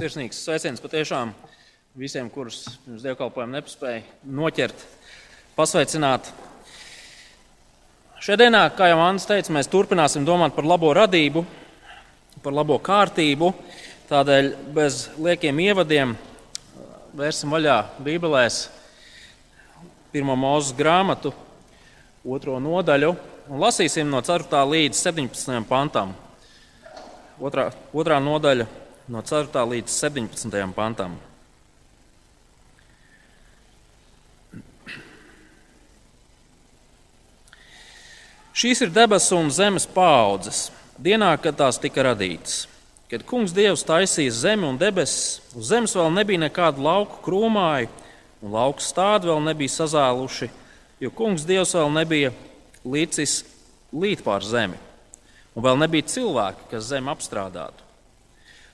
Sirsnīgs sveiciens patiešām visiem, kurus pirms dievkalpojuma nepaspēja noķert, pasveicināt. Šajā dienā, kā jau Anna teica, mēs turpināsim domāt par labo radību, par labo kārtību. Tādēļ bez liekiem ievadiem vērsim vaļā Bībelēs pirmo mūzes grāmatu, otro nodaļu, un lasīsim no 4. līdz 17. pantam. Otrā, otrā nodaļa no 4. līdz 17. pantam. Šīs ir debesu un zemes paudzes, dienā, kad tās tika radītas. Kad kungs Dievs taisīja zemi un debesis, uz zemes vēl nebija nekāda lauku krūmāja, un lauku stādi vēl nebija sazāluši, jo kungs Dievs vēl nebija līdzis līt pār zemi, un vēl nebija cilvēki, kas zemi apstrādātu.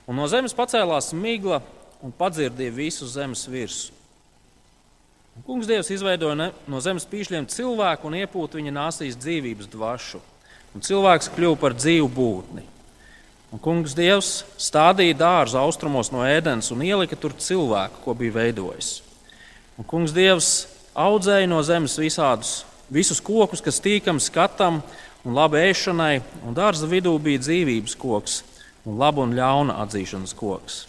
Un no zemes pacēlās migla un padzirdīja visu zemes virsmu. Un kungs Dievs izveidoja ne, no zemes pīšļiem cilvēku un iepūta viņa nāsīs dzīvības dvašu. Un cilvēks kļuva par dzīvu būtni. Un kungs Dievs stādīja dārzu austrumos no ēdienas un ielika tur cilvēku, ko bija veidojis. Un kungs Dievs audzēja no zemes visādus, visus kokus, kas tīkami skatam un labi ēšanai, un dārza vidū bija dzīvības koks un laba un ļauna atzīšanas koks.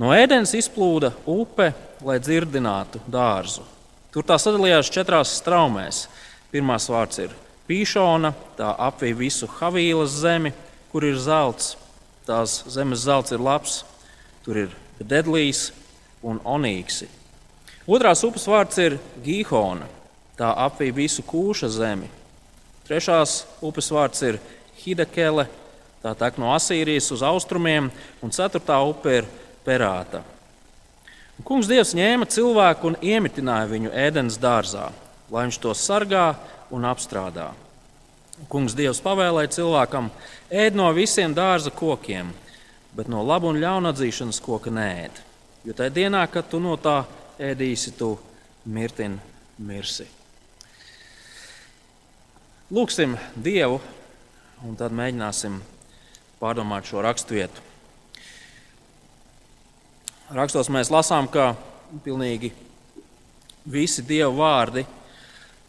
No ēdienas izplūda upe, lai dzirdinātu dārzu. Tur tā sadalījās četrās straumēs. Pirmās vārds ir pīšona, tā apvija visu Havīlas zemi, kur ir zelts. Tās zemes zelts ir labs, tur ir dedlīs un onīksi. Otrās upes vārds ir Gīhona, tā apvija visu kūša zemi. Trešās upes vārds ir Hidekele, Tā tek no Asīrijas uz austrumiem, un ceturtā upe ir Perāta. Un kungs Dievs ņēma cilvēku un iemitināja viņu ēdienas dārzā, lai viņš to sargā un apstrādā. Un kungs Dievs pavēlēja cilvēkam ēd no visiem dārza kokiem, bet no laba un ļauna atzīšanas koka nēd. Jo tajā dienā, kad tu no tā ēdīsi, tu mirtin mirsi. Lūksim Dievu, un tad mēģināsim pārdomāt šo raksturvietu. Rakstos mēs lasām, ka pilnīgi visi dievu vārdi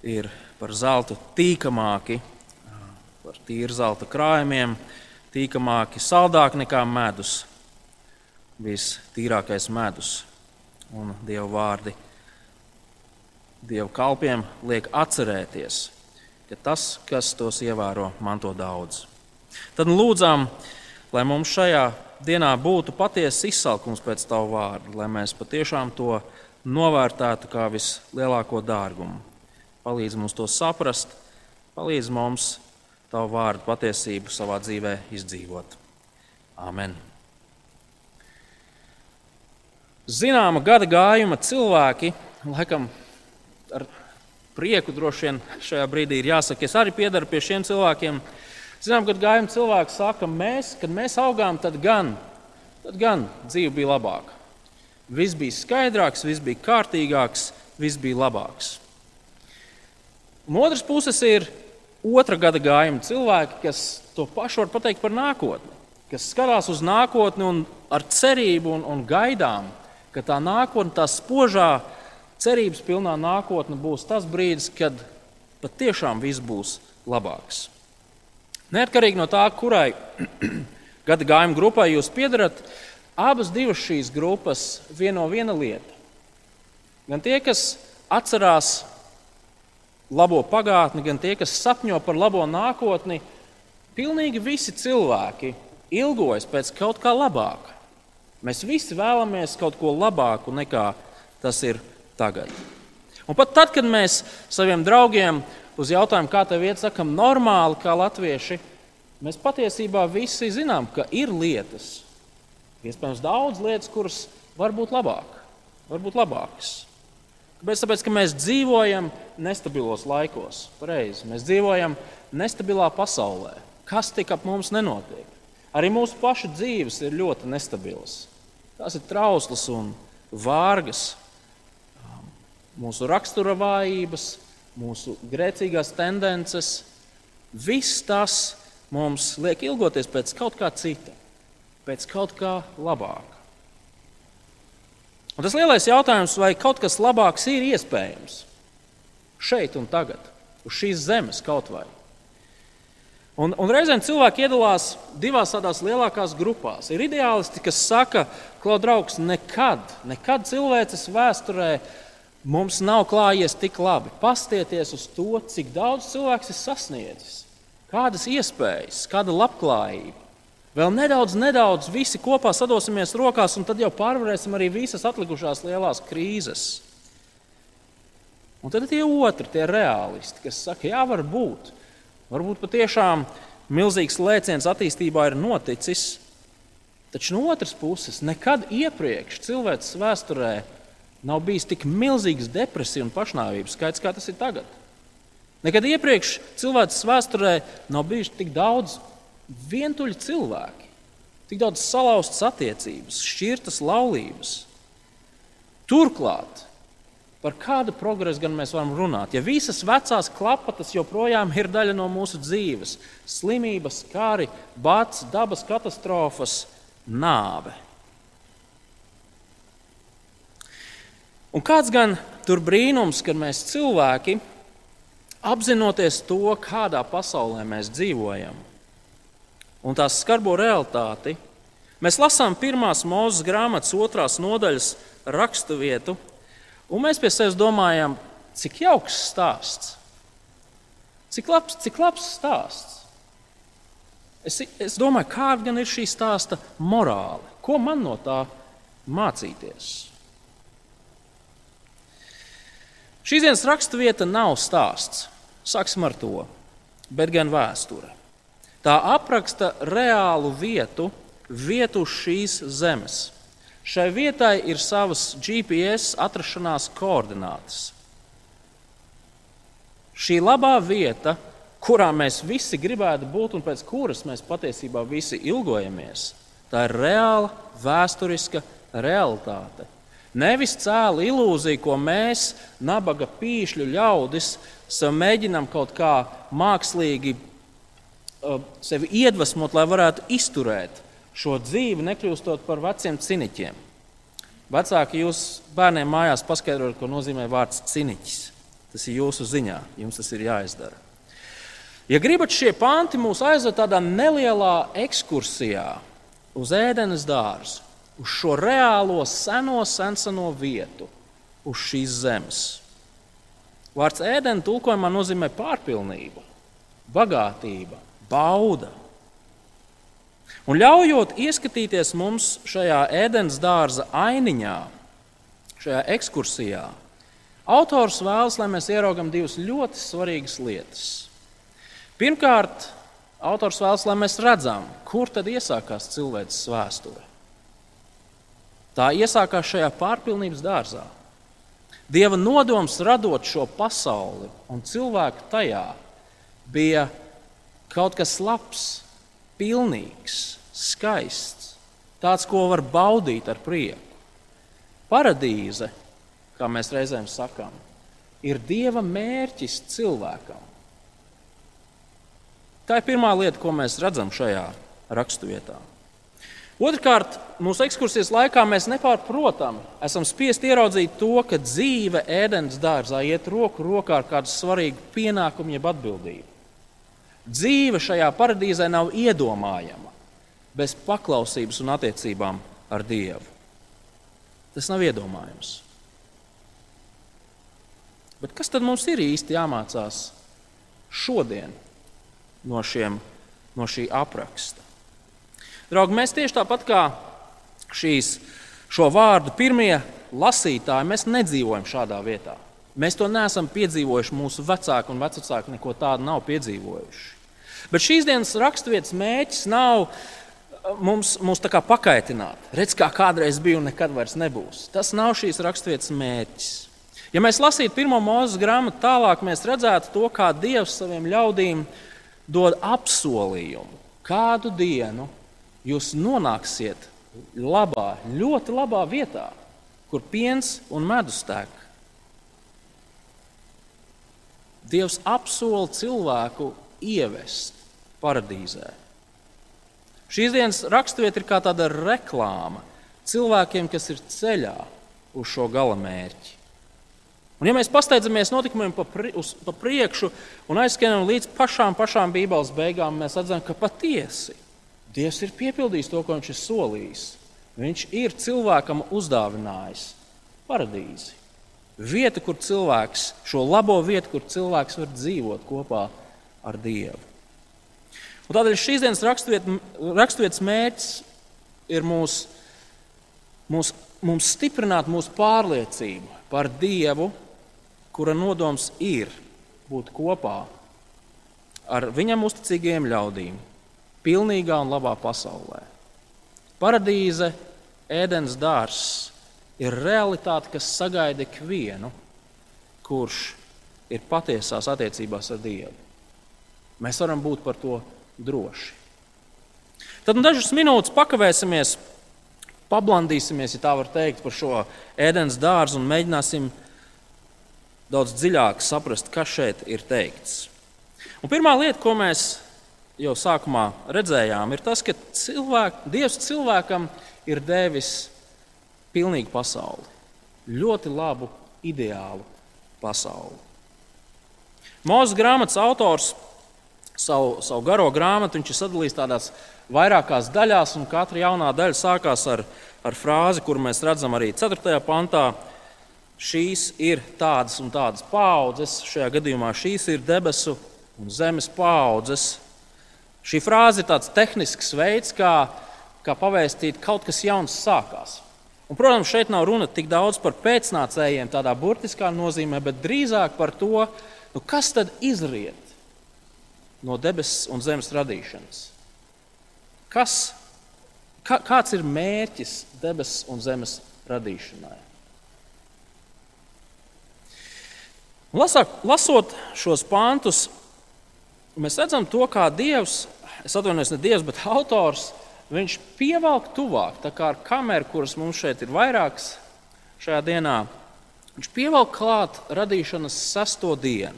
ir par zeltu tīkamāki, par tīru zelta krājumiem, tīkamāki, saldāki nekā medus. Vistīrākais medus un dievu vārdi. Dievu kalpiem liek atcerēties, ka tas, kas tos ievēro, manto daudz. Tad lūdzām, lai mums šajā dienā būtu patiesa izsalkums pēc Tava vārda, lai mēs patiešām to novērtētu kā vislielāko dārgumu. Palīdz mums to saprast, palīdz mums Tavu vārdu patiesību savā dzīvē izdzīvot. Amen. Zināma gada gājuma cilvēki, laikam, ar prieku droši vien šajā brīdī ir jāsaka, es arī piedaru pie šiem cilvēkiem, Zinām, kad gājām cilvēki saka, mēs, kad mēs augām, tad gan, tad gan dzīve bija labāka. Viss bija skaidrāks, viss bija kārtīgāks, viss bija labāks. No otras puses ir otra gada gājuma cilvēki, kas to pašu var pateikt par nākotni, kas skatās uz nākotni un ar cerību un, un gaidām, ka tā nākotne, tā spožā, cerības pilnā nākotne būs tas brīdis, kad patiešām viss būs labāks. Neatkarīgi no tā, kurai gada gājuma grupai jūs piedarat, abas šīs grupas vieno viena lieta. Gan tie, kas atcerās labo pagātni, gan tie, kas sapņo par labo nākotni, pilnīgi visi cilvēki ilgojas pēc kaut kā labāka. Mēs visi vēlamies kaut ko labāku nekā tas ir tagad. Un pat tad, kad mēs saviem draugiem uz jautājumu, kā tev iet, sakam, normāli, kā latvieši, mēs patiesībā visi zinām, ka ir lietas, iespējams, daudz lietas, kuras var būt labāk, varbūt labākas. Kāpēc? Tāpēc, ka mēs dzīvojam nestabilos laikos. Pareizi. Mēs dzīvojam nestabilā pasaulē. Kas tik ap mums nenotiek? Arī mūsu pašu dzīves ir ļoti nestabilas. Tās ir trauslas un vārgas, mūsu rakstura vājības, mūsu grēcīgās tendences, viss tas mums liek ilgoties pēc kaut kā cita, pēc kaut kā labāka. Un tas lielais jautājums, vai kaut kas labāks ir iespējams šeit un tagad, uz šīs zemes kaut vai. Un, un reizēm cilvēki iedalās divās tādās lielākās grupās. Ir ideālisti, kas saka, ka, draugs, nekad, nekad cilvēces vēsturē mums nav klājies tik labi. Pastieties uz to, cik daudz cilvēks ir sasniedzis, kādas iespējas, kāda labklājība. Vēl nedaudz, nedaudz visi kopā sadosimies rokās, un tad jau pārvarēsim arī visas atlikušās lielās krīzes. Un tad ir tie otri, tie realisti, kas saka, jā, var būt. Varbūt patiešām milzīgs lēciens attīstībā ir noticis, taču no otras puses, nekad iepriekš cilvēces vēsturē nav bijis tik milzīgs depresiju un pašnāvības skaits, kā tas ir tagad. Nekad iepriekš cilvēces vēsturē nav bijuši tik daudz vientuļi cilvēki, tik daudz salauztas attiecības, šķirtas laulības. Turklāt, par kādu progresu gan mēs varam runāt? Ja visas vecās klapatas joprojām ir daļa no mūsu dzīves, slimības, kari, bats, dabas katastrofas, nāve. Un kāds gan tur brīnums, kad mēs cilvēki, apzinoties to, kādā pasaulē mēs dzīvojam, un tās skarbo realitāti, mēs lasām pirmās mūzes grāmatas otrās nodaļas raksturvietu, un mēs pie sevis domājam, cik jauks stāsts. Cik labs, cik labs stāsts. Es, es domāju, kāda ir šī stāsta morāla? Ko man no tā mācīties? Šīs dienas raksturvieta nav stāsts, sāksim ar to, bet gan vēsture. Tā apraksta reālu vietu, vietu uz šīs zemes. Šai vietai ir savas GPS atrašanās koordinātas. Šī labā vieta, kurā mēs visi gribētu būt un pēc kuras mēs patiesībā visi ilgojamies, tā ir reāla vēsturiska realitāte. Nevis cēla ilūzija, ko mēs, nabaga pīšļu ļaudis, mēģinām kaut kā mākslīgi sevi iedvesmot, lai varētu izturēt šo dzīvi, nekļūstot par veciem ciniķiem. Vecāki jūs bērniem mājās paskaidrojat, ko nozīmē vārds ciniķis. Tas ir jūsu ziņā, jums tas ir jāizdara. Ja gribat, šie panti mūs aizved tādā nelielā ekskursijā uz ēdenes dārzu, uz šo reālo seno, seno vietu, uz šīs zemes. Vārds ēdena tulkojumā nozīmē pārpilnību, bagātību, bauda. Un ļaujot ieskatīties mums šajā ēdienas dārza ainiņā, šajā ekskursijā, autors vēlas, lai mēs ieraugam divas ļoti svarīgas lietas. Pirmkārt, autors vēlas, lai mēs redzam, kur tad iesākās cilvēces vēsture. Tā iesākās šajā pārpilnības dārzā. Dieva nodoms radot šo pasauli un cilvēku tajā bija kaut kas labs, pilnīgs, skaists, tāds, ko var baudīt ar prieku. Paradīze, kā mēs reizēm sakām, ir Dieva mērķis cilvēkam. Tā ir pirmā lieta, ko mēs redzam šajā raksturvietā. Otrkārt, mūsu ekskursijas laikā mēs nepārprotami esam spiest ieraudzīt to, ka dzīve ēdienas dārzā iet roku rokā ar kādu svarīgu pienākumu, jeb atbildību. Dzīve šajā paradīzē nav iedomājama bez paklausības un attiecībām ar Dievu. Tas nav iedomājams. Bet kas tad mums ir īsti jāmācās šodien no, šiem, no šī apraksta? Draugi, mēs tieši tāpat kā šīs, šo vārdu pirmie lasītāji, mēs nedzīvojam šādā vietā. Mēs to neesam piedzīvojuši. Mūsu vecāki un vecāki neko tādu nav piedzīvojuši. Bet šīs dienas raksturvietas mēģis nav uh, mums, mums pakaitināt. Redz, kā kādreiz bija un nekad vairs nebūs. Tas nav šīs raksturvietas mērķis. Ja mēs lasītu pirmo mūža grāmatu tālāk, mēs redzētu to, kā Dievs saviem ļaudīm dod apsolījumu. Kādu dienu jūs nonāksiet labā, ļoti labā vietā, kur piens un medus tek. Dievs apsola cilvēku ievest paradīzē. Šīs dienas raksturvieta ir kā tāda reklāma cilvēkiem, kas ir ceļā uz šo galamērķi. Un, ja mēs pasteidzamies notikumiem pa, pri, uz, pa priekšu un aizskanam līdz pašām, pašām Bībeles beigām, mēs redzam, ka patiesi Dievs ir piepildījis to, ko Viņš ir solījis. Viņš ir cilvēkam uzdāvinājis paradīzi. Vieta, kur cilvēks, šo labo vietu, kur cilvēks var dzīvot kopā ar Dievu. Un tādēļ šīs dienas raksturvietas mērķis ir mūs, mūs, mums stiprināt mūsu pārliecību par Dievu, kura nodoms ir būt kopā ar viņam uzticīgiem ļaudīm, pilnīgā un labā pasaulē. Paradīze, ēdienas dārzs ir realitāte, kas sagaida ikvienu, kurš ir patiesās attiecībās ar Dievu. Mēs varam būt par to droši. Tad nu, dažas minūtes pakavēsimies, pablandīsimies, ja tā var teikt, par šo ēdienas dārzu un mēģināsim daudz dziļāk saprast, kas šeit ir teikts. Un pirmā lieta, ko mēs jau sākumā redzējām, ir tas, ka cilvēk, Dievs cilvēkam ir devis pilnīgu pasauli, ļoti labu, ideālu pasauli. Mūzes grāmatas autors savu, savu garo grāmatu ir sadalījis tādās vairākās daļās, un katra jaunā daļa sākās ar, ar frāzi, kuru mēs redzam arī 4. pantā šīs ir tādas un tādas paudzes, šajā gadījumā šīs ir debesu un zemes paudzes. Šī frāze ir tāds tehnisks veids, kā, kā pavēstīt, ka kaut kas jauns sākās. Un, protams, šeit nav runa tik daudz par pēcnācējiem, tādā burtiskā nozīmē, bet drīzāk par to, nu, kas tad izriet no debesu un zemes radīšanas. Kas, kā, kāds ir mērķis debesu un zemes radīšanai? Lasāk, lasot šos pāntus, mēs redzam to, kā Dievs, es atvainojos, ne Dievs, bet autors, viņš pievelk tuvāk, tā kā ar kameru, kuras mums šeit ir vairākas šajā dienā, viņš pievelk klāt radīšanas sesto dienu.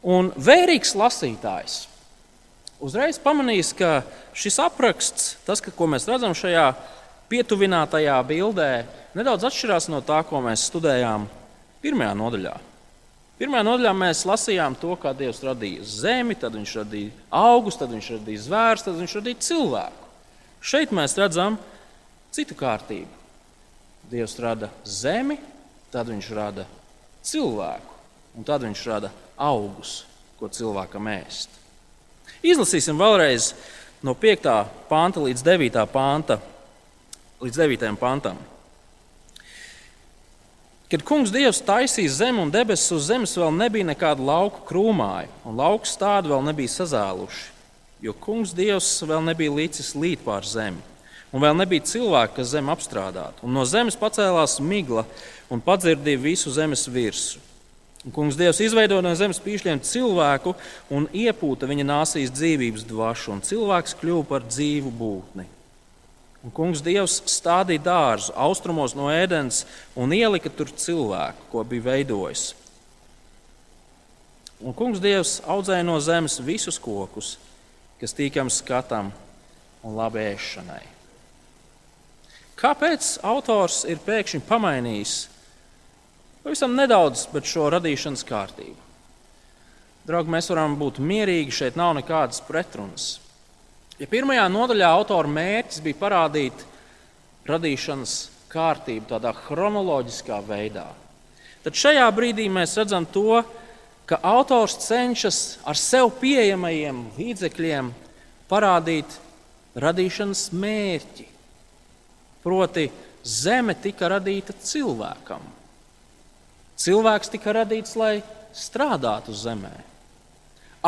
Un vērīgs lasītājs uzreiz pamanīs, ka šis apraksts, tas, ko mēs redzam šajā pietuvinātajā bildē, nedaudz atšķirās no tā, ko mēs studējām Pirmajā nodaļā. Pirmajā nodaļā mēs lasījām to, kā Dievs radīja zemi, tad viņš radīja augus, tad viņš radīja zvērus, tad viņš radīja cilvēku. Šeit mēs redzam citu kārtību. Dievs rada zemi, tad viņš rada cilvēku, un tad viņš rada augus, ko cilvēkam ēst. Izlasīsim vēlreiz no 5. panta līdz 9. panta. Līdz 9. pantam. Kad kungs Dievs taisīja zemi un debesis uz zemes, vēl nebija nekāda lauka krūmāja, un lauka stādi vēl nebija sazēluši, jo kungs Dievs vēl nebija līdzis līt pār zemi, un vēl nebija cilvēka, kas zemi apstrādātu. Un no zemes pacēlās migla un padzirdīja visu zemes virsmu. Un kungs Dievs izveidoja no zemes pīšļiem cilvēku un iepūta viņa nāsīs dzīvības dvašu, un cilvēks kļuva par dzīvu būtni. Un kungs Dievs stādīja dārzu austrumos no ēdienas un ielika tur cilvēku, ko bija veidojis. Un kungs Dievs audzēja no zemes visus kokus, kas tīkams skatam un labi ēšanai. Kāpēc autors ir pēkšņi pamainījis pavisam nedaudz šo radīšanas kārtību? Draugi, mēs varam būt mierīgi, šeit nav nekādas pretrunas. Ja pirmajā nodaļā autora mērķis bija parādīt radīšanas kārtību tādā chronoloģiskā veidā, tad šajā brīdī mēs redzam to, ka autors cenšas ar sev pieejamajiem līdzekļiem parādīt radīšanas mērķi. Proti, zeme tika radīta cilvēkam. Cilvēks tika radīts, lai strādātu zemē.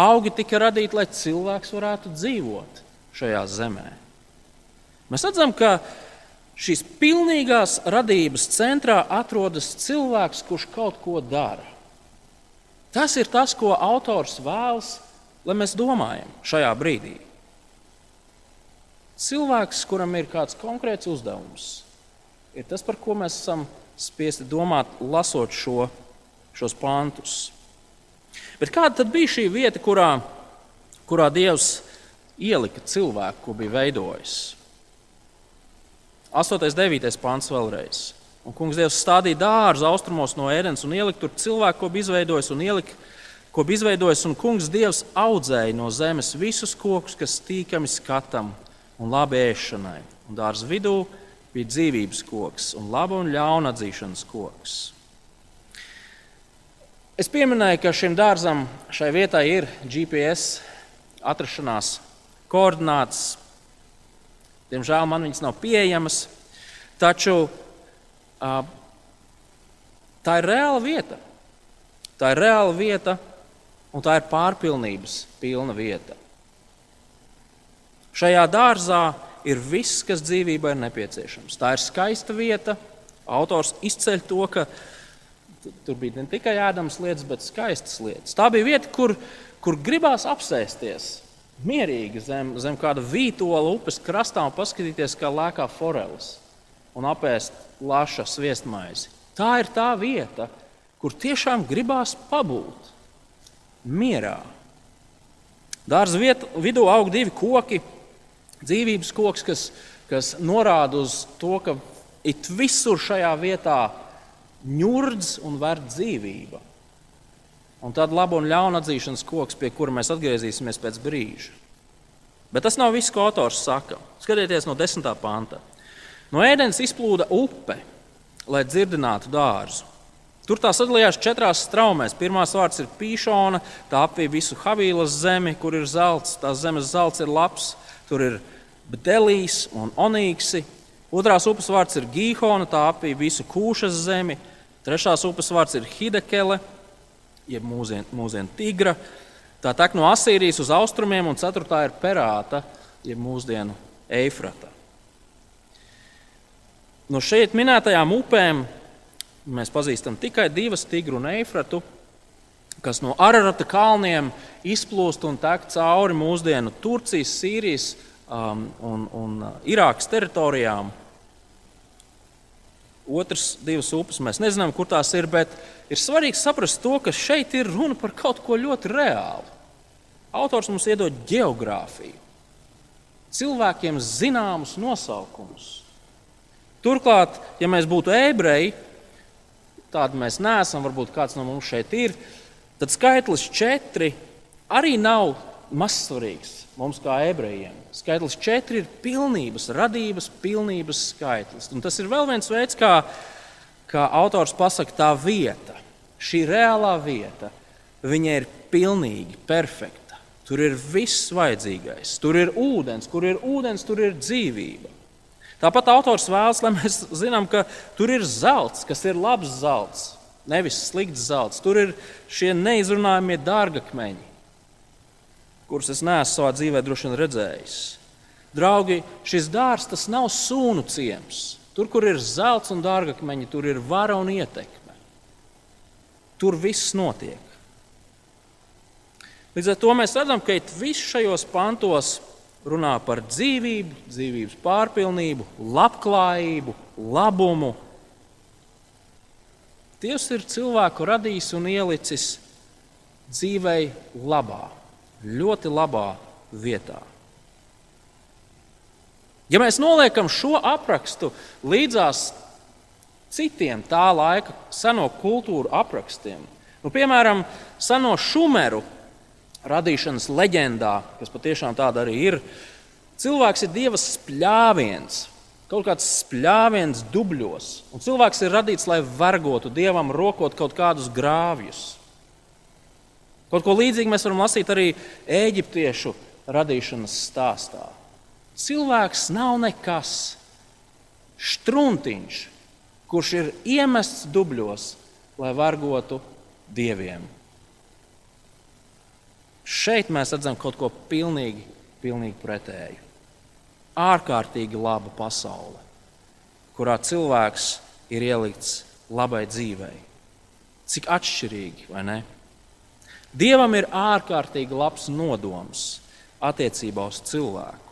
Augi tika radīti, lai cilvēks varētu dzīvot šajā zemē. Mēs redzam, ka šīs pilnīgās radības centrā atrodas cilvēks, kurš kaut ko dara. Tas ir tas, ko autors vēlas, lai mēs domājam šajā brīdī. Cilvēks, kuram ir kāds konkrēts uzdevums, ir tas, par ko mēs esam spiesti domāt, lasot šo, šos pantus. Bet kāda tad bija šī vieta, kurā, kurā Dievs ielika cilvēku, ko bija veidojis. 8. un 9. pāns vēlreiz. Un kungs Dievs stādīja dārzu austrumos no ēdienas un ielika tur cilvēku, ko bija izveidojis, un ielika, ko bija izveidojis, un kungs Dievs audzēja no zemes visus kokus, kas tīkami skatam un labi ēšanai. Un dārza vidū bija dzīvības koks un laba un ļauna atzīšanas koks. Es pieminēju, ka šim dārzam šai vietai ir GPS atrašanās koordināts. Diemžēl man viņas nav pieejamas, taču tā ir reāla vieta. Tā ir reāla vieta, un tā ir pārpilnības pilna vieta. Šajā dārzā ir viss, kas dzīvībai ir nepieciešams. Tā ir skaista vieta. Autors izceļ to, ka tur bija ne tikai ēdamas lietas, bet skaistas lietas. Tā bija vieta, kur, kur gribās apsēsties mierīgi zem, zem kāda vītola upes krastā un paskatīties, kā lēkā foreles un apēst laša sviestmaizi. Tā ir tā vieta, kur tiešām gribās pabūt mierā. Dārza vidū aug divi koki, dzīvības koks, kas, kas norāda uz to, ka it visur šajā vietā ņurdz un ver dzīvība. Un tad laba un ļauna atzīšanas koks, pie kura mēs atgriezīsimies pēc brīža. Bet tas nav viss, ko autors saka. Skatieties no 10. panta. No ēdienas izplūda upe, lai dzirdinātu dārzu. Tur tā sadalījās četrās straumēs. Pirmā vārds ir pīšona, tā apvija visu Havīlas zemi, kur ir zelts. Tās zemes zelts ir labs, tur ir bedelīs un onīksi. Otrās upes vārds ir Gīhona, tā apvija visu kūšas zemi. Trešās upes vārds ir Hidekele, jeb mūsdienu mūsdien tigra. Tā tek no Asīrijas uz austrumiem, un ceturtā ir Perāta, jeb mūsdienu Eifrata. No šeit minētajām upēm mēs pazīstam tikai divas, Tigru un Eifratu, kas no Ararata kalniem izplūst un tek cauri mūsdienu Turcijas, Sīrijas um, un, un uh, Irākas teritorijām. Otras divas upes mēs nezinām, kur tās ir, bet ir svarīgi saprast to, ka šeit ir runa par kaut ko ļoti reālu. Autors mums iedod geogrāfiju, cilvēkiem zināmus nosaukumus. Turklāt, ja mēs būtu ebreji, tādi mēs neesam, varbūt kāds no mums šeit ir, tad skaitlis četri arī nav mazsvarīgs mums kā ebrejiem. Skaitlis četri ir pilnības, radības, pilnības skaitlis. Un tas ir vēl viens veids, kā, kā autors pasakā, tā vieta, šī reālā vieta, viņa ir pilnīgi perfekta. Tur ir viss vajadzīgais. Tur ir ūdens, kur ir ūdens, tur ir dzīvība. Tāpat autors vēlas, lai mēs zinām, ka tur ir zelts, kas ir labs zelts, nevis slikts zelts. Tur ir šie neizrunājamie dārgakmeņi, kurus es neesmu savā dzīvē droši vien redzējis. Draugi, šis dārsts nav sūnu ciems. Tur, kur ir zelts un dārgakmeņi, tur ir vara un ietekme. Tur viss notiek. Līdz ar to mēs redzam, ka viss šajos pantos runā par dzīvību, dzīvības pārpilnību, labklājību, labumu. Dievs ir cilvēku radījis un ielicis dzīvei labā, ļoti labā vietā. Ja mēs noliekam šo aprakstu līdzās citiem tā laika seno kultūru aprakstiem, nu, piemēram, seno šumeru radīšanas leģendā, kas patiešām tāda arī ir, cilvēks ir dieva spļāviens. Kaut kāds spļāviens dubļos. Un cilvēks ir radīts, lai vergotu dievam, rokot kaut kādus grāvjus. Kaut ko līdzīgu mēs varam lasīt arī eģiptiešu radīšanas stāstā. Cilvēks nav nekas, struntiņš, kurš ir iemests dubļos, lai vergotu dieviem. Šeit mēs redzam kaut ko pilnīgi, pilnīgi pretēju. Ārkārtīgi laba pasaule, kurā cilvēks ir ielikts labai dzīvei. Cik atšķirīgi, vai ne? Dievam ir ārkārtīgi labs nodoms attiecībā uz cilvēku.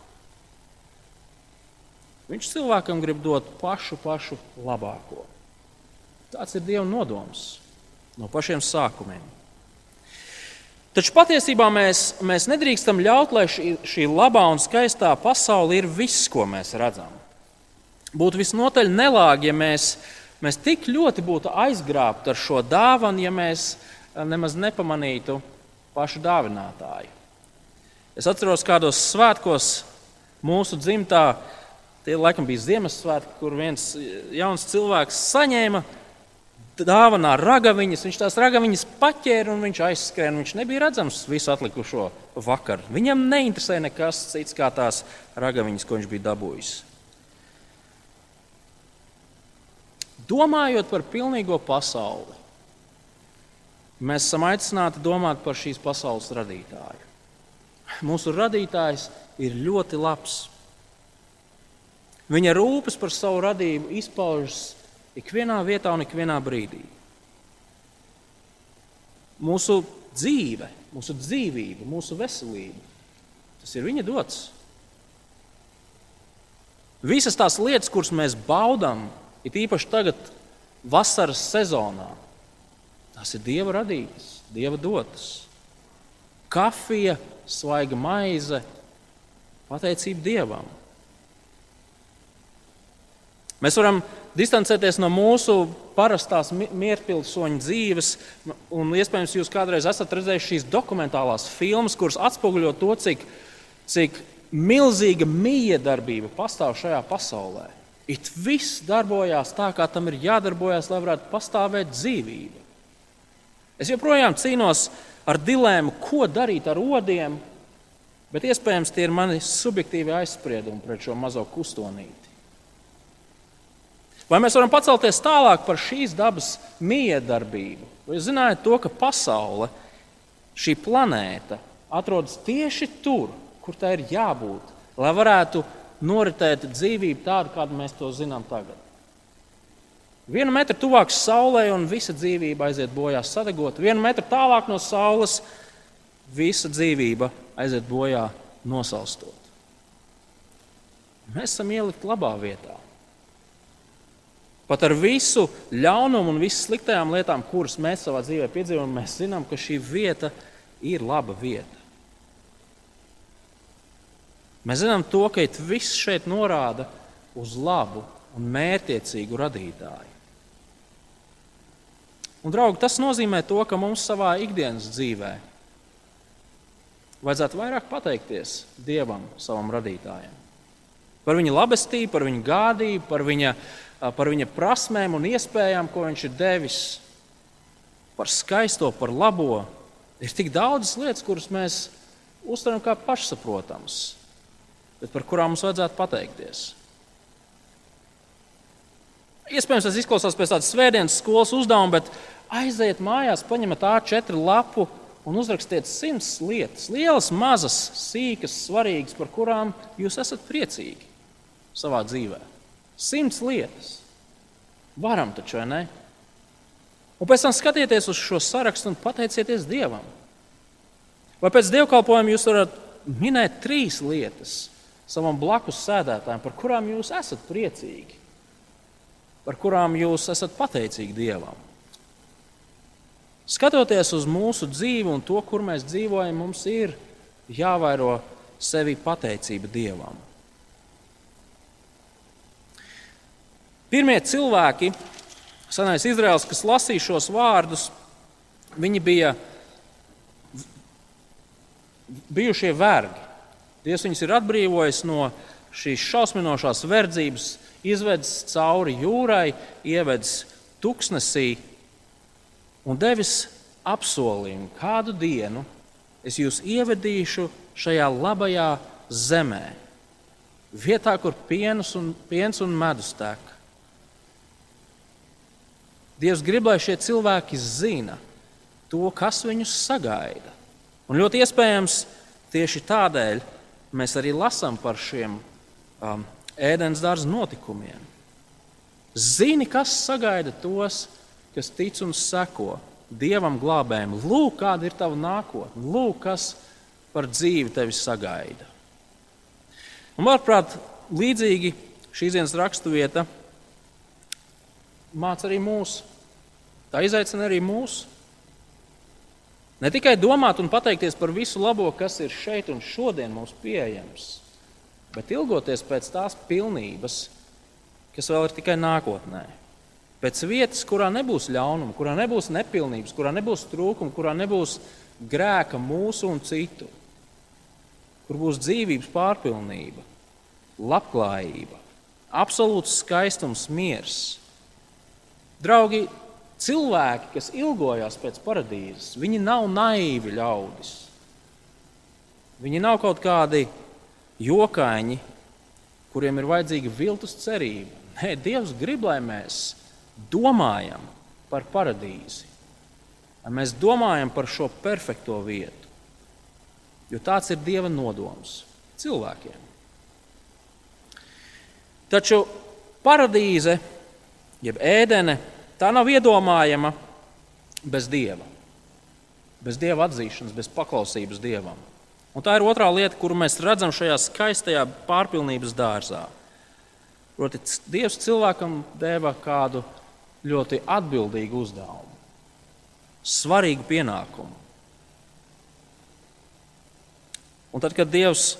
Viņš cilvēkam grib dot pašu, pašu labāko. Tāds ir Dieva nodoms no pašiem sākumiem. Taču patiesībā mēs, mēs nedrīkstam ļaut, lai šī, šī labā un skaistā pasaule ir viss, ko mēs redzam. Būtu visnotaļ nelāgi, ja mēs, mēs tik ļoti būtu aizgrābti ar šo dāvanu, ja mēs eh, nemaz nepamanītu pašu dāvinātāju. Es atceros, kādos svētkos mūsu dzimtā, tie laikam bija Ziemassvētki, kur viens jauns cilvēks saņēma dāvanā ragaviņas. Viņš tās ragaviņas paķēra un viņš aizskrēja. Viņš nebija redzams visu atlikušo vakaru. Viņam neinteresēja nekas cits kā tās ragaviņas, ko viņš bija dabūjis. Domājot par pilnīgo pasauli, mēs esam aicināti domāt par šīs pasaules radītāju. Mūsu radītājs ir ļoti labs. Viņa rūpes par savu radību izpaužas ikvienā vietā un ikvienā brīdī. Mūsu dzīve, mūsu dzīvība, mūsu veselība, tas ir viņa dots. Visas tās lietas, kuras mēs baudām, ir īpaši tagad, vasaras sezonā, tās ir Dieva radītas, Dieva dotas. Kafija, svaiga maize, pateicība Dievam. Mēs varam distancēties no mūsu parastās mierpilsoņu dzīves. Un iespējams, jūs kādreiz esat redzējuši šīs dokumentālās filmas, kuras atspoguļo to, cik, cik milzīga miedarbība pastāv šajā pasaulē. It viss darbojās tā, kā tam ir jādarbojas, lai varētu pastāvēt dzīvība. Es joprojām cīnos ar dilēmu, ko darīt ar odiem, bet iespējams tie ir mani subjektīvi aizspriedumi pret šo mazo kustonīti. Vai mēs varam pacelties tālāk par šīs dabas miedarbību? Jūs zinājāt to, ka pasaule, šī planēta, atrodas tieši tur, kur tā ir jābūt, lai varētu noritēt dzīvību tādu, kādu mēs to zinām tagad? Vienu metru tuvāk saulē un visa dzīvība aiziet bojā sadegot, vienu metru tālāk no saules visa dzīvība aiziet bojā nosalstot. Mēs esam ielikt labā vietā. Pat ar visu ļaunumu un visu sliktajām lietām, kuras mēs savā dzīvē piedzīvojam, mēs zinām, ka šī vieta ir laba vieta. Mēs zinām to, ka viss šeit norāda uz labu un mērķiecīgu radītāju. Un, draugi, tas nozīmē to, ka mums savā ikdienas dzīvē vajadzētu vairāk pateikties Dievam, savam radītājam. Par viņa labestību, par viņa gādību, par viņa par viņa prasmēm un iespējām, ko viņš ir devis, par skaisto, par labo. Ir tik daudzas lietas, kuras mēs uztveram kā pašsaprotamas, bet par kurām mums vajadzētu pateikties. Iespējams, tas izklausās pēc tādas svētdienas skolas uzdevuma, bet aiziet mājās, paņemiet A4 lapu un uzrakstiet simts lietas, lielas, mazas, sīkas, svarīgas, par kurām jūs esat priecīgi savā dzīvēm. Simts lietas. Varam taču, vai ne? Un pēc tam skatieties uz šo sarakstu un pateicieties Dievam. Vai pēc dievkalpojuma jūs varat minēt trīs lietas savam blakus sēdētājam, par kurām jūs esat priecīgi, par kurām jūs esat pateicīgi Dievam? Skatoties uz mūsu dzīvi un to, kur mēs dzīvojam, mums ir jāvairo sevi pateicība Dievam. Pirmie cilvēki, senais Izraels, kas lasīja šos vārdus, viņi bija bijušie vergi. Dievs viņus ir atbrīvojis no šīs šausminošās verdzības, izvedis cauri jūrai, ievedis tuksnesī un devis apsolījumu, kādu dienu es jūs ievedīšu šajā labajā zemē, vietā, kur piens un, piens un medus tek. Dievs grib, lai šie cilvēki zina to, kas viņus sagaida. Un ļoti iespējams, tieši tādēļ mēs arī lasām par šiem um, ēdienas dārza notikumiem. Zini, kas sagaida tos, kas tic un seko dievam glābējiem. Lūk, kāda ir tava nākotne, lūk, kas par dzīvi tevi sagaida. Un, manuprāt, līdzīgi šīs dienas raksturvieta māca arī mūsu. Tā izaicina arī mūs. Ne tikai domāt un pateikties par visu labo, kas ir šeit un šodien mums pieejams, bet ilgoties pēc tās pilnības, kas vēl ir tikai nākotnē. Pēc vietas, kurā nebūs ļaunuma, kurā nebūs nepilnības, kurā nebūs trūkuma, kurā nebūs grēka mūsu un citu, kur būs dzīvības pārpilnība, labklājība, absolūts skaistums, miers. Draugi, cilvēki, kas ilgojas pēc paradīzes, viņi nav naivi ļaudis. Viņi nav kaut kādi jokaiņi, kuriem ir vajadzīga viltus cerība. Nē, Dievs grib, lai mēs domājam par paradīzi, lai mēs domājam par šo perfekto vietu. Jo tāds ir Dieva nodoms cilvēkiem. Taču paradīze, jeb ēdene, tā nav iedomājama bez Dieva. Bez Dieva atzīšanas, bez paklausības Dievam. Un tā ir otrā lieta, kuru mēs redzam šajā skaistajā pārpilnības dārzā. Proti, Dievs cilvēkam deva kādu ļoti atbildīgu uzdevumu, svarīgu pienākumu. Un tad, kad Dievs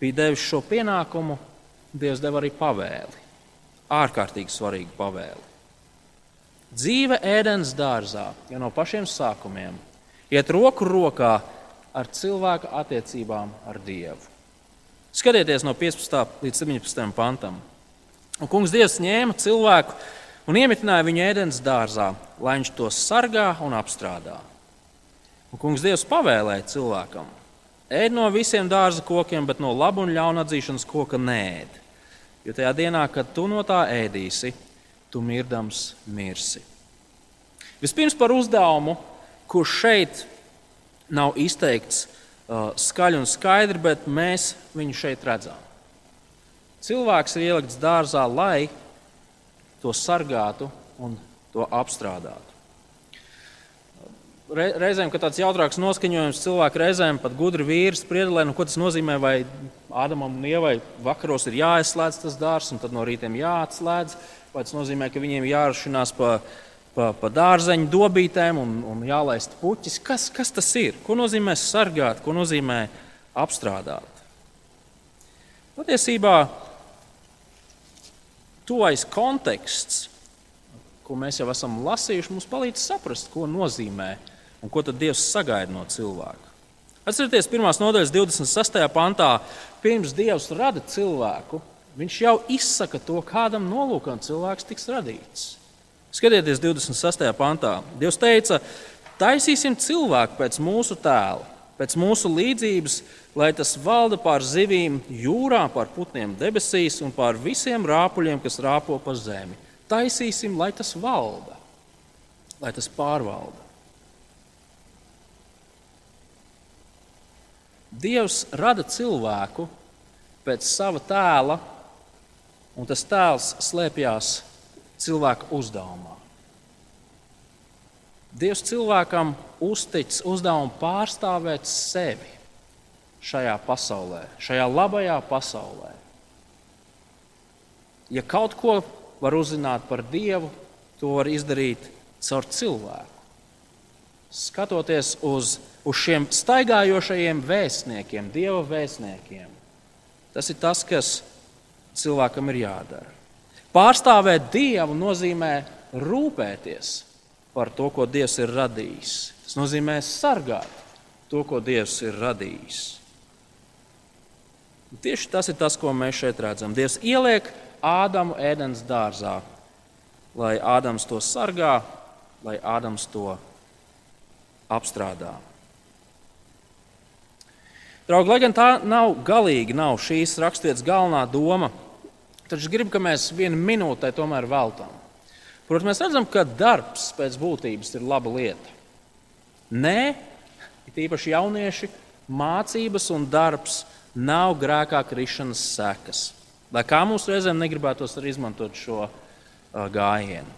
bija devis šo pienākumu, Dievs deva arī pavēli, ārkārtīgi svarīgu pavēli. Dzīve ēdienas dārzā jau no pašiem sākumiem iet roku rokā ar cilvēka attiecībām ar Dievu. Skatieties no 15. līdz 17. pantam. Un kungs Dievs ņēma cilvēku un iemetināja viņu ēdienas dārzā, lai viņš to sargā un apstrādā. Un kungs Dievs pavēlēja cilvēkam: ēd no visiem dārza kokiem, bet no laba un ļauna atzīšanas koka nēd. Jo tajā dienā, kad tu no tā ēdīsi, tu mirdams mirsi. Vispirms par uzdevumu, kurš šeit nav izteikts uh, skaļi un skaidri, bet mēs viņu šeit redzam. Cilvēks ir ielikts dārzā, lai to sargātu un to apstrādātu. Re, reizēm, tāds jautrāks noskaņojums, cilvēki reizēm pat gudri vīri spriedzelē, nu, ko tas nozīmē, vai Ādamam un Ievai vakaros ir jāizslēdz tas dārzs, un tad no rītiem jāatslēdz, vai tas nozīmē, ka viņiem jārašinās pa pa, pa dārzeņu dobītēm un, un jālaist puķis. Kas, kas tas ir? Ko nozīmē sargāt, ko nozīmē apstrādāt? Patiesībā tuvais konteksts, ko mēs jau esam lasījuši, mums palīdz saprast, ko nozīmē un ko Dievs sagaida no cilvēka. Atcerieties, pirmās nodaļas 26. pantā, pirms Dievs rada cilvēku, viņš jau izsaka to, kādam nolūkam cilvēks tiks radīts. Skatieties, 26. pantā. Dievs teica, taisīsim cilvēku pēc mūsu tēla, pēc mūsu līdzības, lai tas valda pār zivīm jūrā, pār putniem debesīs un pār visiem rāpuļiem, kas rāpo pa zemi. Taisīsim, lai tas valda, lai tas pārvalda. Dievs rada cilvēku pēc sava tēla, un tas tēls slēpjas cilvēka uzdevumā. Dievs cilvēkam uztic uzdevumu pārstāvēt sevi šajā pasaulē, šajā labajā pasaulē. Ja kaut ko var uzzināt par Dievu, to var izdarīt caur cilvēku. Skatoties uz, uz šiem staigājošajiem vēstniekiem, Dieva vēstniekiem, tas ir tas, kas cilvēkam ir jādara. Pārstāvēt Dievu nozīmē rūpēties par to, ko Dievs ir radījis. Tas nozīmē sargāt to, ko Dievs ir radījis. Un tieši tas ir tas, ko mēs šeit redzam. Dievs ieliek Ādamu ēdienas dārzā, lai Ādams to sargā, lai Ādams to apstrādā. Draugi, lai gan tā nav galīgi nav šīs raksturietas galvenā doma, Taču gribu, ka mēs vienu minūtē tomēr veltām. Protams, mēs redzam, ka darbs pēc būtības ir laba lieta. Nē, it īpaši jaunieši, mācības un darbs nav grēkā krišanas sekas. Lai kā mums reizēm negribētos arī izmantot šo uh, gājienu.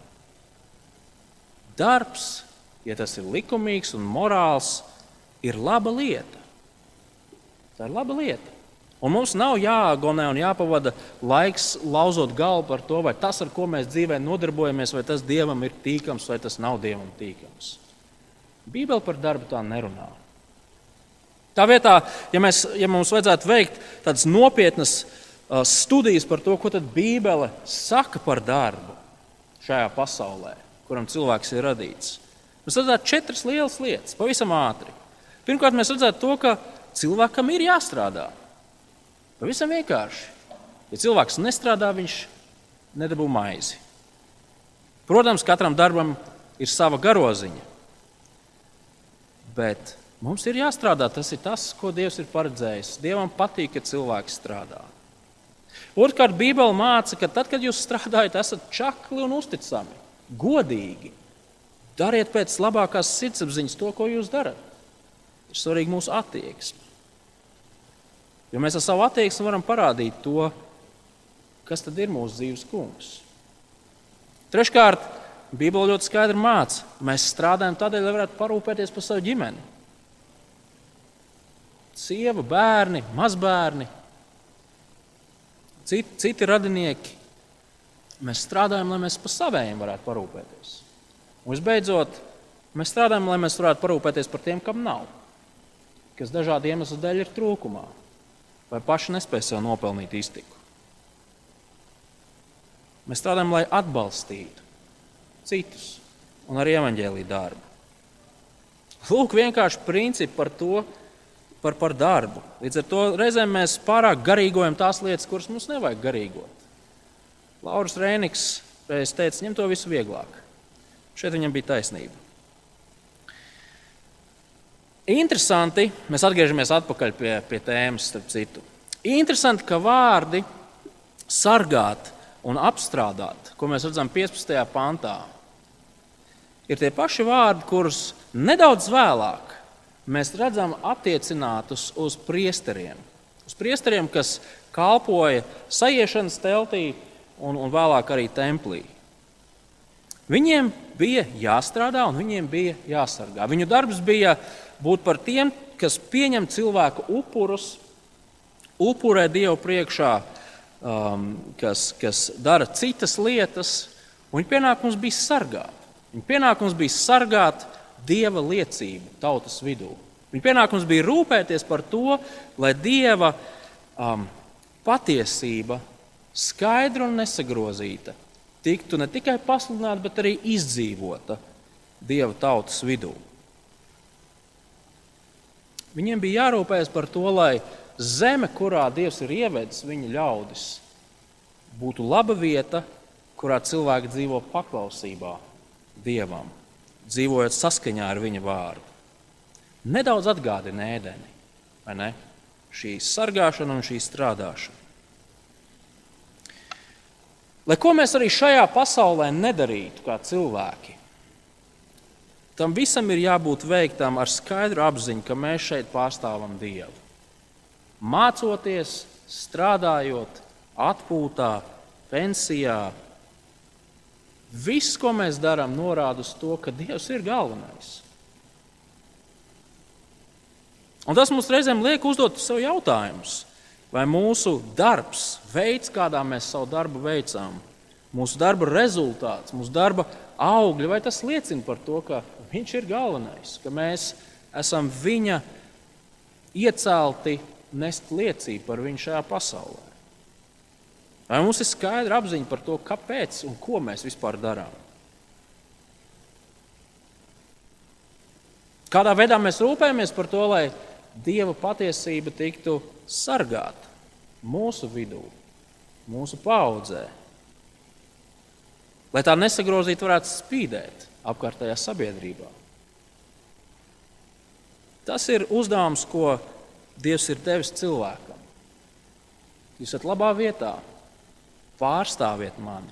Darbs, ja tas ir likumīgs un morāls, ir laba lieta. Tā ir laba lieta. Un mums nav jāagonē un jāpavada laiks lauzot galvu par to, vai tas, ar ko mēs dzīvē nodarbojamies, vai tas dievam ir tīkams vai tas nav dievam tīkams. Bībele par darbu tā nerunā. Tā vietā, ja, mēs, ja mums vajadzētu veikt tādas nopietnas studijas par to, ko Bībele saka par darbu šajā pasaulē, kuram cilvēks ir radīts. Mēs redzētu četras lielas lietas, pavisam ātri. Pirmkārt, mēs redzētu to, ka cilvēkam ir jāstrādā. Pavisam vienkārši. Ja cilvēks nestrādā, viņš nedabū maizi. Protams, katram darbam ir sava garoziņa. Bet mums ir jāstrādā. Tas ir tas, ko Dievs ir paredzējis. Dievam patīk, ka cilvēks strādā. Otrkārt, Bībele māca, ka tad, kad jūs strādājat, esat čakli un uzticami, godīgi. Dariet pēc labākās sirdsapziņas to, ko jūs darat. Ir svarīgi mūsu attieksme. Jo mēs ar savu attieksmi varam parādīt to, kas tad ir mūsu dzīves kungs. Treškārt, Bībele ļoti skaidri māca, mēs strādājam tādēļ, lai varētu parūpēties par savu ģimeni. Sieva, bērni, mazbērni, citi, citi radinieki. Mēs strādājam, lai mēs par saviem varētu parūpēties. Un visbeidzot, mēs strādājam, lai mēs varētu parūpēties par tiem, kam nav, kas dažādu iemeslu dēļ ir trūkumā vai paši nespēj sev nopelnīt iztiku. Mēs strādājam, lai atbalstītu citus un arī evaņģēlīju darbu. Lūk, vienkārši principi par to, par, par darbu. Līdz ar to reizēm mēs pārāk garīgojam tās lietas, kuras mums nevajag garīgot. Lauris Rēniks reiz teica, ņem to visu vieglāk. Šeit viņam bija taisnība. Interesanti, mēs atgriežamies atpakaļ pie, pie tēmas, starp citu. Interesanti, ka vārdi sargāt un apstrādāt, ko mēs redzam 15. pantā, ir tie paši vārdi, kurus nedaudz vēlāk mēs redzam attiecinātus uz priesteriem. Uz priesteriem, kas kalpoja sajiešanas teltī un, un vēlāk arī templī. Viņiem bija jāstrādā un viņiem bija jāsargā. Viņu darbs bija būt par tiem, kas pieņem cilvēku upurus, upurē Dievu priekšā, um, kas, kas dara citas lietas. Viņa pienākums bija sargāt. Viņa pienākums bija sargāt dieva liecību tautas vidū. Viņa pienākums bija rūpēties par to, lai dieva um, patiesība, skaidra un nesagrozīta, tiktu ne tikai pasludināta, bet arī izdzīvota dieva tautas vidū. Viņiem bija jārūpējas par to, lai zeme, kurā Dievs ir ievedis viņa ļaudis, būtu laba vieta, kurā cilvēki dzīvo paklausībā Dievam, dzīvojot saskaņā ar viņa vārdu. Nedaudz atgādina ēdeni, vai ne? Šī sargāšana un šī strādāšana. Lai ko mēs arī šajā pasaulē nedarītu kā cilvēki, tam visam ir jābūt veiktam ar skaidru apziņu, ka mēs šeit pārstāvam Dievu. Mācoties, strādājot, atpūtā, pensijā, Viss, ko mēs darām, norāda uz to, ka Dievs ir galvenais. Un tas mums reizēm liek uzdot sev jautājumus, vai mūsu darbs, veids, kādā mēs savu darbu veicam, mūsu darba rezultāts, mūsu darba augļi, vai tas liecina par to, ka Viņš ir galvenais, ka mēs esam Viņa iecelti nest liecību par Viņu šajā pasaulē. Vai mums ir skaidra apziņa par to, kāpēc un ko mēs vispār darām? Kādā veidā mēs rūpējamies par to, lai Dieva patiesība tiktu sargāta mūsu vidū, mūsu paudzē, lai tā nesagrozītu varētu spīdēt apkārtējā sabiedrībā. Tas ir uzdevums, ko Dievs ir devis cilvēkam. Jūs esat labā vietā, pārstāviet mani,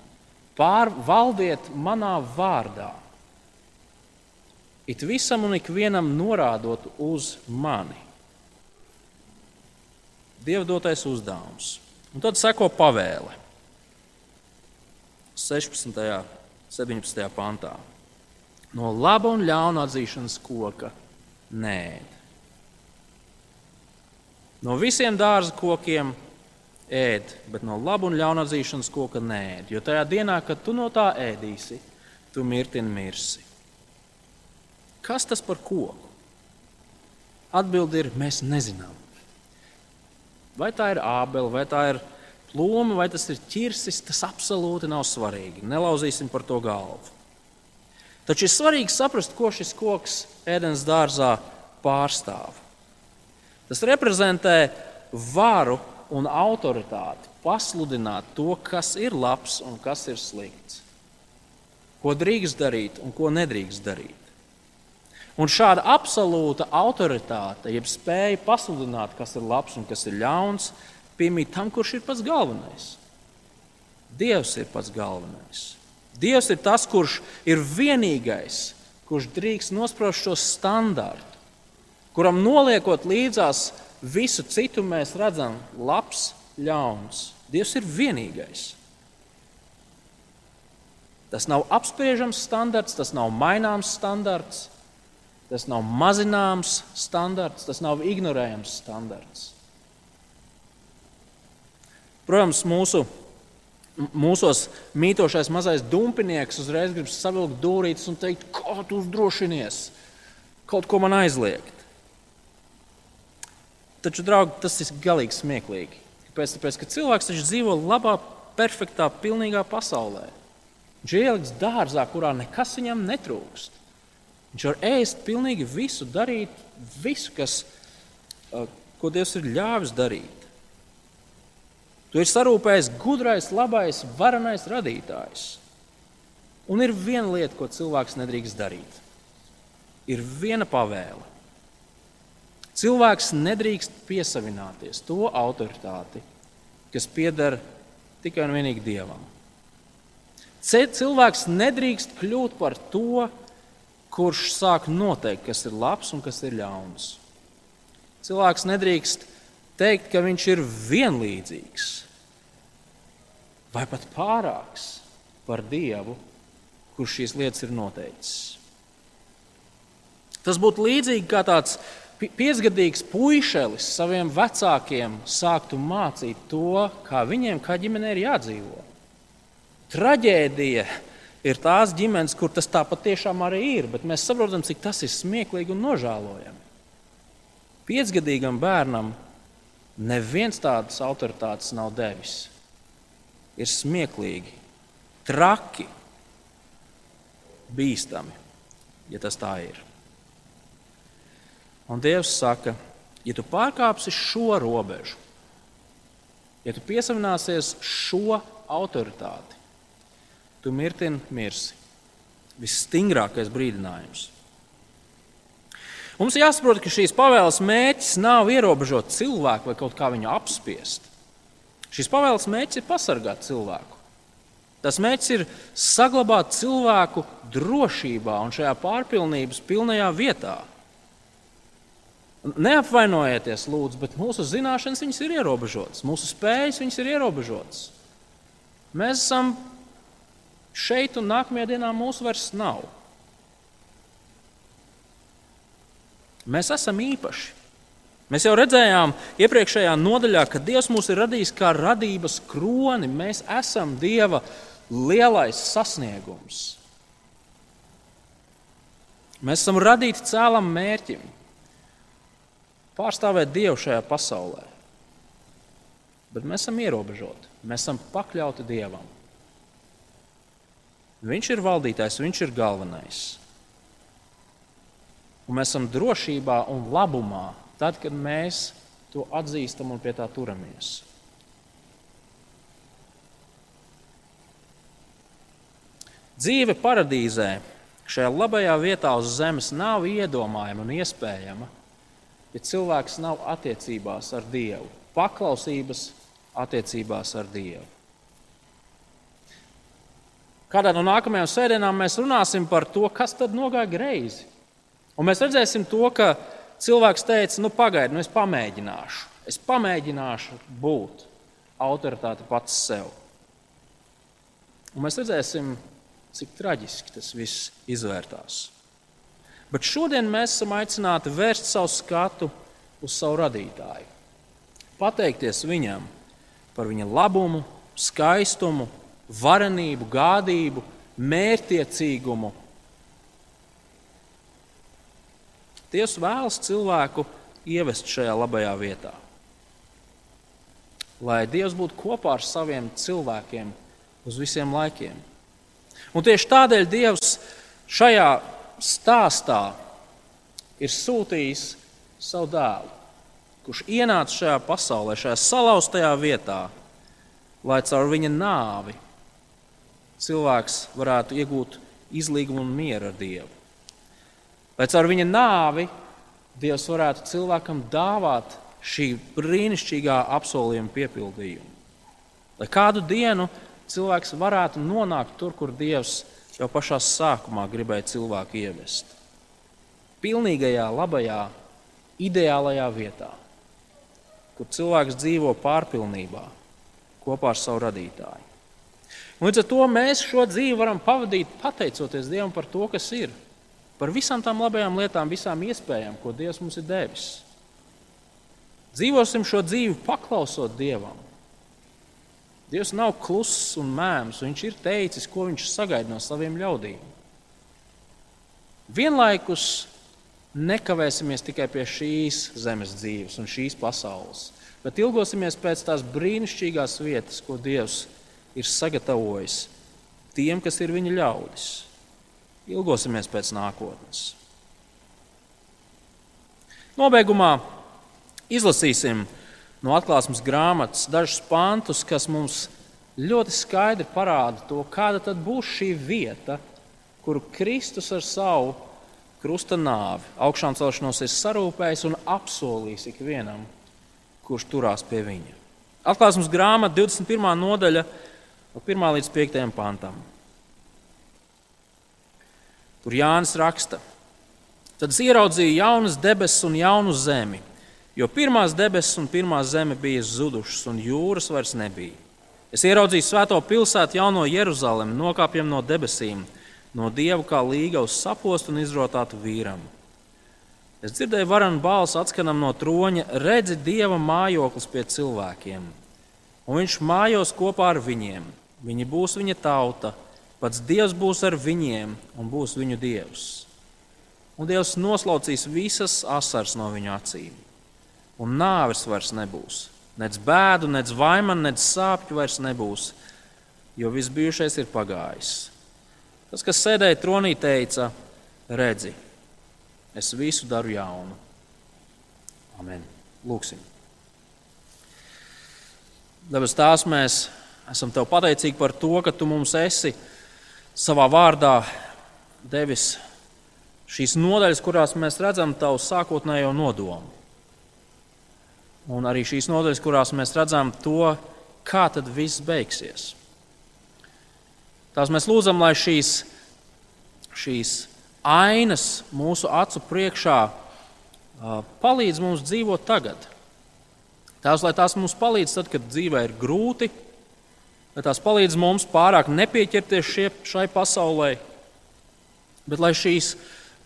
pārvaldiet manā vārdā. It visam un ikvienam norādot uz mani. Dieva dotais uzdevums. Un tad seko pavēle. 16. un 17. pantā. No laba un ļauna atzīšanas koka nē. No visiem dārza kokiem ēd, bet no laba un ļauna atzīšanas koka nē. Jo tajā dienā, kad tu no tā ēdīsi, tu mirtini mirsi. Kas tas par koku? Atbilde ir, mēs nezinām. Vai tā ir ābele, vai tā ir plūme vai tas ir ķirsis, tas absolūti nav svarīgi. Nelauzīsim par to galvu. Taču ir svarīgi saprast, ko šis koks ēdienas dārzā pārstāv. Tas reprezentē varu un autoritāti, pasludināt to, kas ir labs un kas ir slikts, ko drīkst darīt un ko nedrīkst darīt. Un šāda absolūta autoritāte, jeb spēja pasludināt, kas ir labs un kas ir ļauns, piemīt tam, kurš ir pats galvenais. Dievs ir pats galvenais. Dievs ir tas, kurš ir vienīgais, kurš drīkst nospraust šo standārtu, kuram noliekot līdzās visu citu, mēs redzam labs, ļauns. Dievs ir vienīgais. Tas nav apspriežams standarts, tas nav maināms standarts. Tas nav mazināms standarts, tas nav ignorējams standarts. Protams, mūsu, mūsos mītošais mazais dumpinieks uzreiz grib savilkt dūrītes un teikt, kā tu uzdrošinies kaut ko man aizliegt. Taču, draugi, tas ir galīgi smieklīgi. Kāpēc? Tāpēc, ka cilvēks taču dzīvo labā, perfektā, pilnīgā pasaulē. Viņš ir ielikts dārzā, kurā nekas viņam netrūkst. Viņš var ēst pilnīgi visu, darīt visu, kas, ko Dievs ir ļāvis darīt. To ir sarūpējis gudrais, labais, varenais radītājs. Un ir viena lieta, ko cilvēks nedrīkst darīt. Ir viena pavēle. Cilvēks nedrīkst piesavināties to autoritāti, kas pieder tikai un vienīgi Dievam. Cilvēks nedrīkst kļūt par to, kurš sāk noteikt, kas ir labs un kas ir ļauns. Cilvēks nedrīkst teikt, ka viņš ir vienlīdzīgs vai pat pārāks par Dievu, kurš šīs lietas ir noteicis. Tas būtu līdzīgi kā tāds piecgadīgs puišelis saviem vecākiem sāktu mācīt to, kā viņiem, kā ģimenei ir jādzīvo. Traģēdija ir tās ģimenes, kur tas tā patiešām arī ir, bet mēs saprotam, cik tas ir smieklīgi un nožēlojami. Piecgadīgam bērnam neviens tādas autoritātes nav devis. Ir smieklīgi, traki, bīstami, ja tas tā ir. Un Dievs saka, ja tu pārkāpsi šo robežu, ja tu piesavināsies šo autoritāti, tu mirtini mirsi. Visstingrākais brīdinājums. Mums ir jāsaprot, ka šīs pavēles mērķis nav ierobežot cilvēku vai kaut kā viņu apspiest. Šīs pavēles mērķis ir pasargāt cilvēku. Tas mērķis ir saglabāt cilvēku drošībā un šajā pārpilnības pilnajā vietā. Neapvainojieties, lūdzu, bet mūsu zināšanas ir ierobežotas, mūsu spējas ir ierobežotas. Mēs esam šeit un nākamajā dienā mūsu vairs nav. Mēs esam īpaši. Mēs jau redzējām iepriekšējā nodaļā, ka Dievs mūs ir radījis kā radības kroni. Mēs esam Dieva lielais sasniegums. Mēs esam radīti cēlam mērķim, pārstāvēt Dievu šajā pasaulē. Bet mēs esam ierobežoti, mēs esam pakļauti Dievam. Viņš ir valdītājs, viņš ir galvenais. Un mēs esam drošībā un labumā, tad, kad mēs to atzīstam un pie tā turamies. Dzīve paradīzē, šajā labajā vietā uz zemes, nav iedomājama un iespējama, ja cilvēks nav attiecībās ar Dievu, paklausības attiecībās ar Dievu. Kādā no nākamajām sēdienām mēs runāsim par to, kas tad nogāja greizi. Un mēs redzēsim to, ka cilvēks teica, nu, pagaidi, nu, es pamēģināšu. Es pamēģināšu būt autoritāte pats sev. Un mēs redzēsim, cik traģiski tas viss izvērtās. Bet šodien mēs esam aicināti vērst savu skatu uz savu radītāju, pateikties viņam par viņa labumu, skaistumu, varenību, gādību, mērķtiecīgumu. Dievs vēlas cilvēku ievest šajā labajā vietā. lai Dievs būtu kopā ar saviem cilvēkiem uz visiem laikiem. Un tieši tādēļ Dievs šajā stāstā ir sūtījis savu dēlu, kurš ienāca šajā pasaulē, šajā salauztajā vietā, lai caur viņa nāvi cilvēks varētu iegūt izlīgumu un mieru ar Dievu. Lai caur viņa nāvi Dievs varētu cilvēkam dāvāt šī brīnišķīgā apsolījuma piepildījumu. Lai kādu dienu cilvēks varētu nonākt tur, kur Dievs jau pašā sākumā gribēja cilvēku ievest. Pilnīgajā, labajā, ideālajā vietā, kur cilvēks dzīvo pārpilnībā kopā ar savu radītāju. Un līdz ar to mēs šo dzīvi varam pavadīt pateicoties Dievam par to, kas ir, par visām tām labajām lietām, visām iespējām, ko Dievs mums ir devis. Dzīvosim šo dzīvi paklausot Dievam. Dievs nav kluss un mēms, viņš ir teicis, ko viņš sagaida no saviem ļaudīm. Vienlaikus nekavēsimies tikai pie šīs zemes dzīves un šīs pasaules, bet ilgosimies pēc tās brīnišķīgās vietas, ko Dievs ir sagatavojis tiem, kas ir viņa ļaudis. Ilgosimies pēc nākotnes. Nobeigumā izlasīsim no atklāsmes grāmatas dažus pantus, kas mums ļoti skaidri parāda to, kāda tad būs šī vieta, kuru Kristus ar savu krusta nāvi, augšām celšanos ir sarūpējis un apsolījis ikvienam, kurš turās pie viņa. Atklāsmes grāmata 21. nodaļa, no 1 līdz 5 pantam. Tur Jānis raksta, tad es ieraudzīju jaunas debesis un jaunu zemi Jo pirmās debesis un pirmā zeme bija zudušas, un jūras vairs nebija. Es ieraudzīju svēto pilsētu, jauno Jeruzalemi, nokāpjam no debesīm, no dieva kā līga uz sapostu un izrotātu vīram. Es dzirdēju varanu balsi atskanam no troņa, redzi dieva mājoklis pie cilvēkiem, un viņš mājos kopā ar viņiem. Viņi būs viņa tauta, pats dievs būs ar viņiem un būs viņu dievs. Un dievs noslaucīs visas asars no viņu acīm un nāves vairs nebūs. Nec bēdu, nec vaimanu, nec sāpju vairs nebūs, jo viss bijušais ir pagājis. Tas, kas sēdēja tronī, teica: Redzi, es visu daru jaunu. Amen. Lūksim. Dabas tās mēs esam tev pateicīgi par to, ka tu mums esi savā vārdā devis šīs nodaļas, kurās mēs redzam tavu sākotnējo nodomu. Un arī šīs nodaļas, kurās mēs redzam to, kā tad viss beigsies. Tās mēs lūdzam, lai šīs, šīs ainas mūsu acu priekšā palīdz mums dzīvot tagad. Tās, lai tās mums palīdz tad, kad dzīvē ir grūti, lai tās palīdz mums pārāk nepieķerties šie, šai pasaulē, bet lai šīs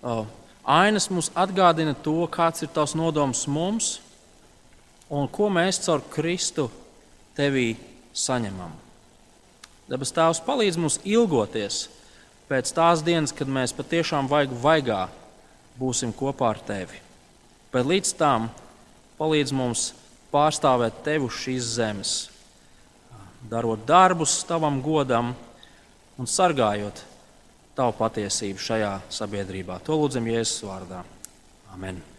uh, ainas mums atgādina to, kāds ir tavs nodoms mums un ko mēs caur Kristu tevī saņemam. Dabas Tēvs palīdz mums ilgoties pēc tās dienas, kad mēs patiešām vajag vaigā būsim kopā ar tevi. Bet līdz tam palīdz mums pārstāvēt tevi uz šīs zemes, darot darbus tavam godam un sargājot tavu patiesību šajā sabiedrībā. To lūdzam Jēzus vārdā. Amen.